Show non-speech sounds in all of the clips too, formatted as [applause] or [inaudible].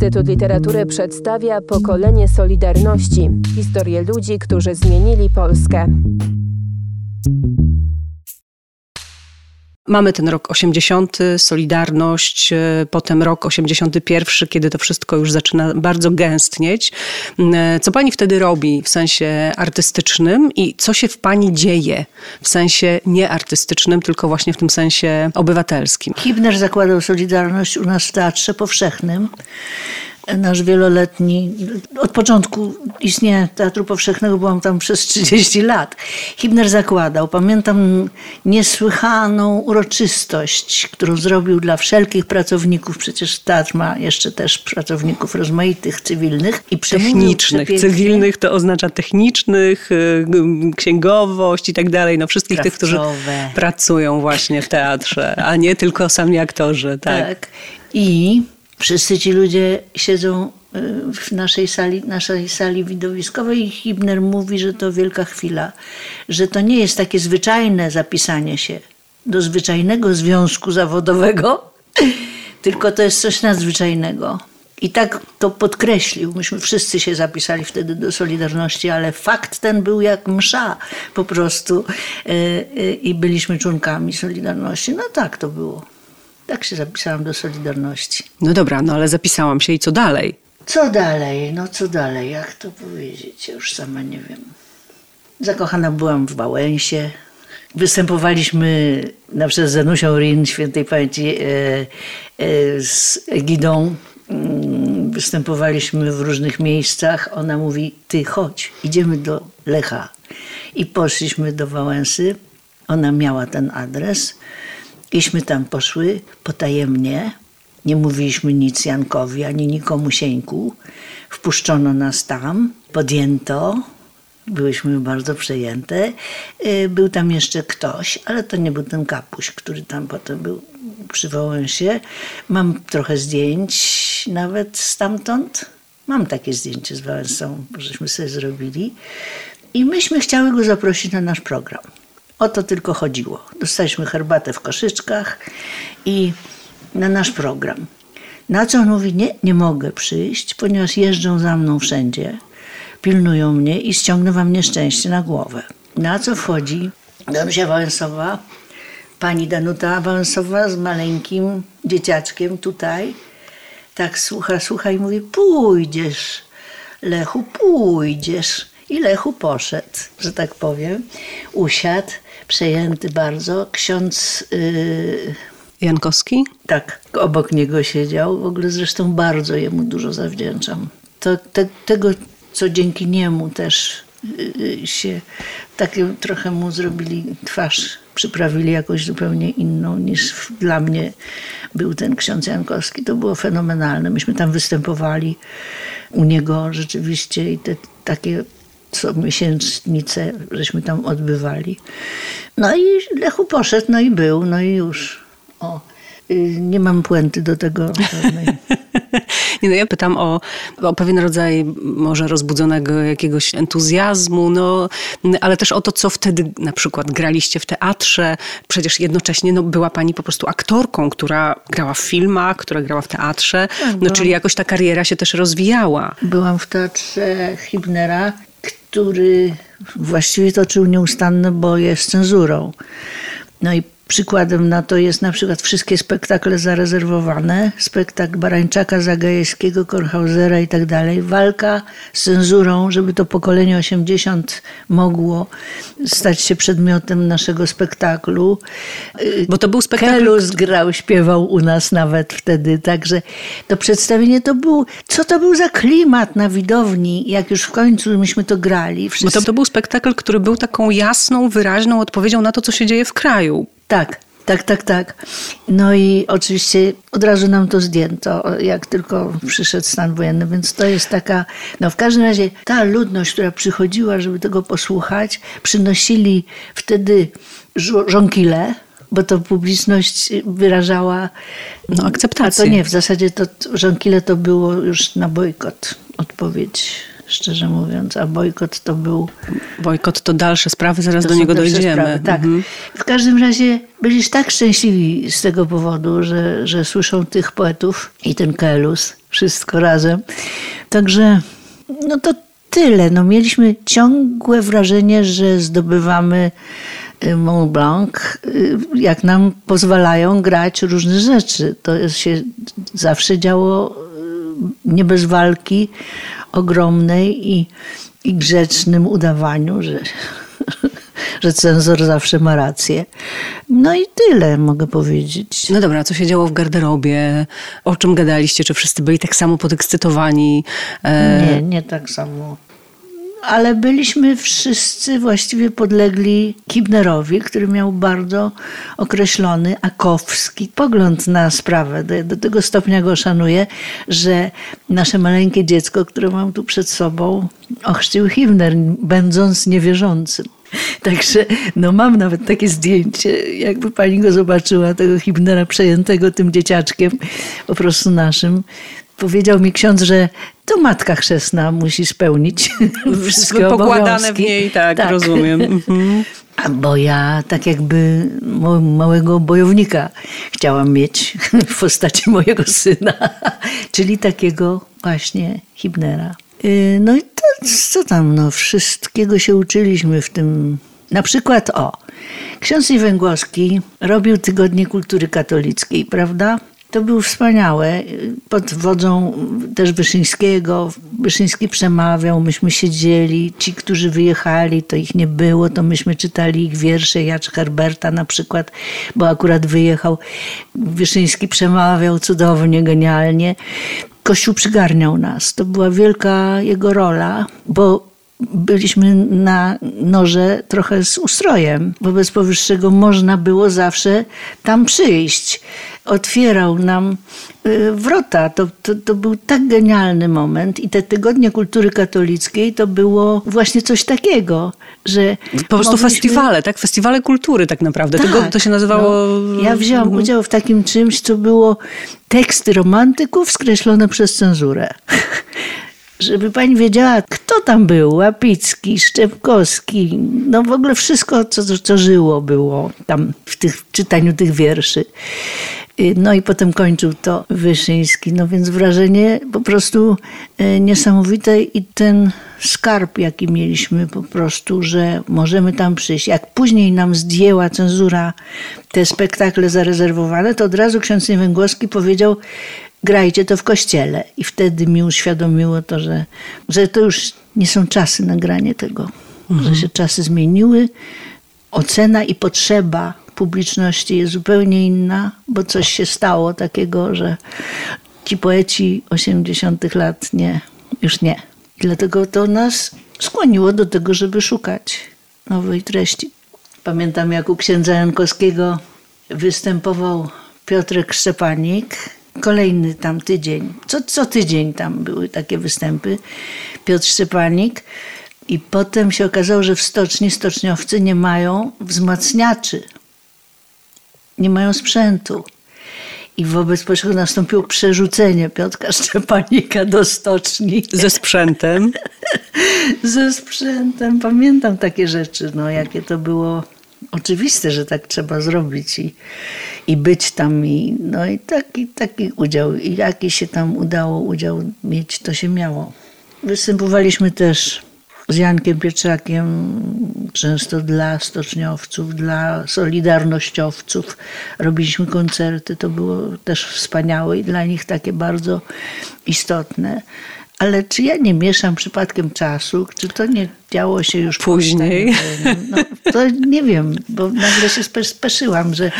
Instytut Literatury przedstawia pokolenie Solidarności historię ludzi, którzy zmienili Polskę. Mamy ten rok 80, Solidarność, e, potem rok 81, kiedy to wszystko już zaczyna bardzo gęstnieć. E, co pani wtedy robi w sensie artystycznym i co się w pani dzieje w sensie nieartystycznym, tylko właśnie w tym sensie obywatelskim? Hibner zakładał Solidarność u nas w Teatrze Powszechnym nasz wieloletni, od początku istnienia Teatru Powszechnego byłam tam przez 30 lat. Hibner zakładał, pamiętam niesłychaną uroczystość, którą zrobił dla wszelkich pracowników, przecież teatr ma jeszcze też pracowników rozmaitych, cywilnych i Technicznych, cywilnych to oznacza technicznych, y, księgowość i tak dalej, no wszystkich Krawcowe. tych, którzy pracują właśnie w teatrze, a nie tylko sami aktorzy. Tak. tak. I Wszyscy ci ludzie siedzą y, w naszej sali, naszej sali widowiskowej i Hibner mówi, że to wielka chwila, że to nie jest takie zwyczajne zapisanie się do zwyczajnego związku zawodowego, [laughs] tylko to jest coś nadzwyczajnego. I tak to podkreślił. Myśmy wszyscy się zapisali wtedy do Solidarności, ale fakt ten był jak msza po prostu y, y, i byliśmy członkami Solidarności. No tak to było. Tak się zapisałam do Solidarności. No dobra, no ale zapisałam się i co dalej? Co dalej? No co dalej? Jak to powiedzieć? Ja już sama nie wiem. Zakochana byłam w Wałęsie. Występowaliśmy na przykład z Rin, świętej pamięci, e, e, z Egidą. Mm, występowaliśmy w różnych miejscach. Ona mówi, ty chodź, idziemy do Lecha. I poszliśmy do Wałęsy. Ona miała ten adres. Iśmy tam poszły potajemnie, nie mówiliśmy nic Jankowi ani nikomu sieńku. Wpuszczono nas tam, podjęto, byłyśmy bardzo przejęte. Y, był tam jeszcze ktoś, ale to nie był ten kapuś, który tam potem był przy Wałęsie. Mam trochę zdjęć nawet stamtąd. Mam takie zdjęcie z Wałęsą, żeśmy sobie zrobili. I myśmy chciały go zaprosić na nasz program. O to tylko chodziło. Dostaliśmy herbatę w koszyczkach i na nasz program. Na co on mówi, nie, nie mogę przyjść, ponieważ jeżdżą za mną wszędzie, pilnują mnie i ściągną wam nieszczęście na głowę. Na co wchodzi Danusia Wałęsowa, pani Danuta Wałęsowa z maleńkim dzieciaczkiem tutaj. Tak słucha, słucha i mówi, pójdziesz, Lechu, pójdziesz. I Lechu poszedł, że tak powiem, usiadł przejęty bardzo. Ksiądz. Yy, Jankowski? Tak, obok niego siedział. W ogóle zresztą bardzo jemu dużo zawdzięczam. To, te, tego, co dzięki niemu też yy, się takie trochę mu zrobili twarz, przyprawili jakoś zupełnie inną niż dla mnie był ten ksiądz Jankowski. To było fenomenalne. Myśmy tam występowali u niego rzeczywiście i te takie co miesięcznicę żeśmy tam odbywali. No i Lechu poszedł, no i był, no i już. O, y, nie mam puenty do tego. [laughs] Nie, no ja pytam o, o pewien rodzaj może rozbudzonego jakiegoś entuzjazmu, no, ale też o to, co wtedy na przykład graliście w teatrze. Przecież jednocześnie no, była pani po prostu aktorką, która grała w filmach, która grała w teatrze, tak, no, czyli jakoś ta kariera się też rozwijała. Byłam w teatrze Hibnera który właściwie toczył nieustanne boje z cenzurą. No i Przykładem na to jest na przykład wszystkie spektakle zarezerwowane, spektakl Barańczaka, Zagajewskiego, Kornhausera i tak dalej. Walka z cenzurą, żeby to pokolenie 80 mogło stać się przedmiotem naszego spektaklu. Bo to był spektakl... Kelus grał, śpiewał u nas nawet wtedy, także to przedstawienie to był, co to był za klimat na widowni, jak już w końcu myśmy to grali. Wszyscy... Bo to, to był spektakl, który był taką jasną, wyraźną odpowiedzią na to, co się dzieje w kraju. Tak, tak, tak, tak. No i oczywiście od razu nam to zdjęto, jak tylko przyszedł stan wojenny, więc to jest taka, no w każdym razie ta ludność, która przychodziła, żeby tego posłuchać, przynosili wtedy żonkile, bo to publiczność wyrażała no, akceptację. A to nie, w zasadzie to żonkile to było już na bojkot odpowiedź szczerze mówiąc, a bojkot to był... Bojkot to dalsze sprawy, zaraz do niego dojdziemy. Sprawy, tak. Mhm. W każdym razie byli tak szczęśliwi z tego powodu, że, że słyszą tych poetów i ten Kelus wszystko razem. Także no to tyle. No, mieliśmy ciągłe wrażenie, że zdobywamy y, Mont Blanc, y, jak nam pozwalają grać różne rzeczy. To się zawsze działo nie bez walki ogromnej i, i grzecznym udawaniu, że, [laughs] że cenzor zawsze ma rację. No i tyle mogę powiedzieć. No dobra, co się działo w garderobie? O czym gadaliście? Czy wszyscy byli tak samo podekscytowani? E... Nie, nie tak samo. Ale byliśmy wszyscy właściwie podlegli Kibnerowi, który miał bardzo określony akowski pogląd na sprawę. Do, do tego stopnia go szanuję, że nasze maleńkie dziecko, które mam tu przed sobą, ochrzcił Himner, będąc niewierzącym. Także no mam nawet takie zdjęcie, jakby pani go zobaczyła, tego Hibnera przejętego tym dzieciaczkiem, po prostu naszym. Powiedział mi ksiądz, że to matka chrzestna musi spełnić [laughs] wszystkie Pokładane obowiązki. w niej, tak, tak. rozumiem. [laughs] Mhm. Bo ja tak jakby małego bojownika chciałam mieć [laughs] w postaci mojego syna, czyli takiego właśnie Hibnera. Y, no i to, co tam, no wszystkiego się uczyliśmy w tym. Na przykład o, ksiądz Niewęgłowski robił Tygodnie Kultury Katolickiej, prawda? To było wspaniałe. Pod wodzą też Wyszyńskiego. Wyszyński przemawiał, myśmy siedzieli. Ci, którzy wyjechali, to ich nie było, to myśmy czytali ich wiersze. Jacz Herberta na przykład, bo akurat wyjechał. Wyszyński przemawiał cudownie, genialnie. Kościół przygarniał nas. To była wielka jego rola, bo byliśmy na noże trochę z ustrojem. Wobec powyższego można było zawsze tam przyjść. Otwierał nam y, wrota. To, to, to był tak genialny moment i te tygodnie kultury katolickiej to było właśnie coś takiego, że... Po prostu mogliśmy... festiwale, tak? Festiwale kultury tak naprawdę. Tak, Tego, to się nazywało... No, ja wziąłam mhm. udział w takim czymś, co było teksty romantyków skreślone przez cenzurę żeby pani wiedziała, kto tam był. Łapicki, Szczepkowski, no w ogóle wszystko, co, co żyło było tam w, tych, w czytaniu tych wierszy. Y, no i potem kończył to Wyszyński. No więc wrażenie po prostu y, niesamowite i ten skarb, jaki mieliśmy po prostu, że możemy tam przyjść. Jak później nam zdjęła cenzura te spektakle zarezerwowane, to od razu ksiądz Niewęgłowski powiedział, grajcie to w kościele. I wtedy mi uświadomiło to, że, że to już nie są czasy na granie tego, mhm. że się czasy zmieniły, ocena i potrzeba publiczności jest zupełnie inna, bo coś się stało takiego, że ci poeci 80. lat nie, już nie. I dlatego to nas skłoniło do tego, żeby szukać nowej treści. Pamiętam, jak u księdza Jankowskiego występował Piotrek Szczepanik, kolejny tam tydzień, co, co tydzień tam były takie występy, Piotr Szczepanik. I potem się okazało, że w stoczni stoczniowcy nie mają wzmacniaczy, nie mają sprzętu. I wobec potrzeby nastąpiło przerzucenie Piotra Szczepanika do stoczni. Ze sprzętem? [laughs] Ze sprzętem. Pamiętam takie rzeczy, no jakie to było oczywiste, że tak trzeba zrobić i, i być tam. I, no i taki, taki udział, i jaki się tam udało udział mieć, to się miało. Występowaliśmy też z Jankiem Pietrzakiem, często dla stoczniowców, dla solidarnościowców. Robiliśmy koncerty, to było też wspaniałe i dla nich takie bardzo istotne. Ale czy ja nie mieszam przypadkiem czasu? Czy to nie działo się już później? No, to nie wiem, bo nagle się speszyłam, że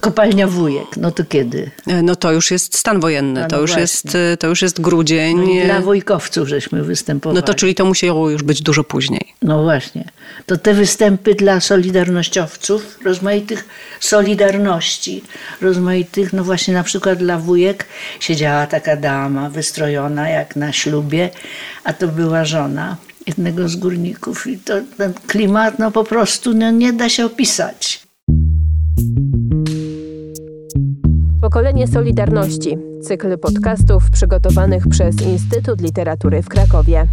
kopalnia wujek, no to kiedy? E, no to już jest stan wojenny, no, to, już jest, e, to już jest grudzień. No dla wojkowców żeśmy występowali. No to czyli to musiało już być dużo później. No właśnie. To te występy dla solidarnościowców, rozmaitych solidarności, rozmaitych, no właśnie na przykład dla wujek siedziała taka dama wystrojona jak na ślubie, a to była żona jednego z górników i to, ten klimat no po prostu no, nie da się opisać. Pokolenie Solidarności. Cykl podcastów przygotowanych przez Instytut Literatury w Krakowie.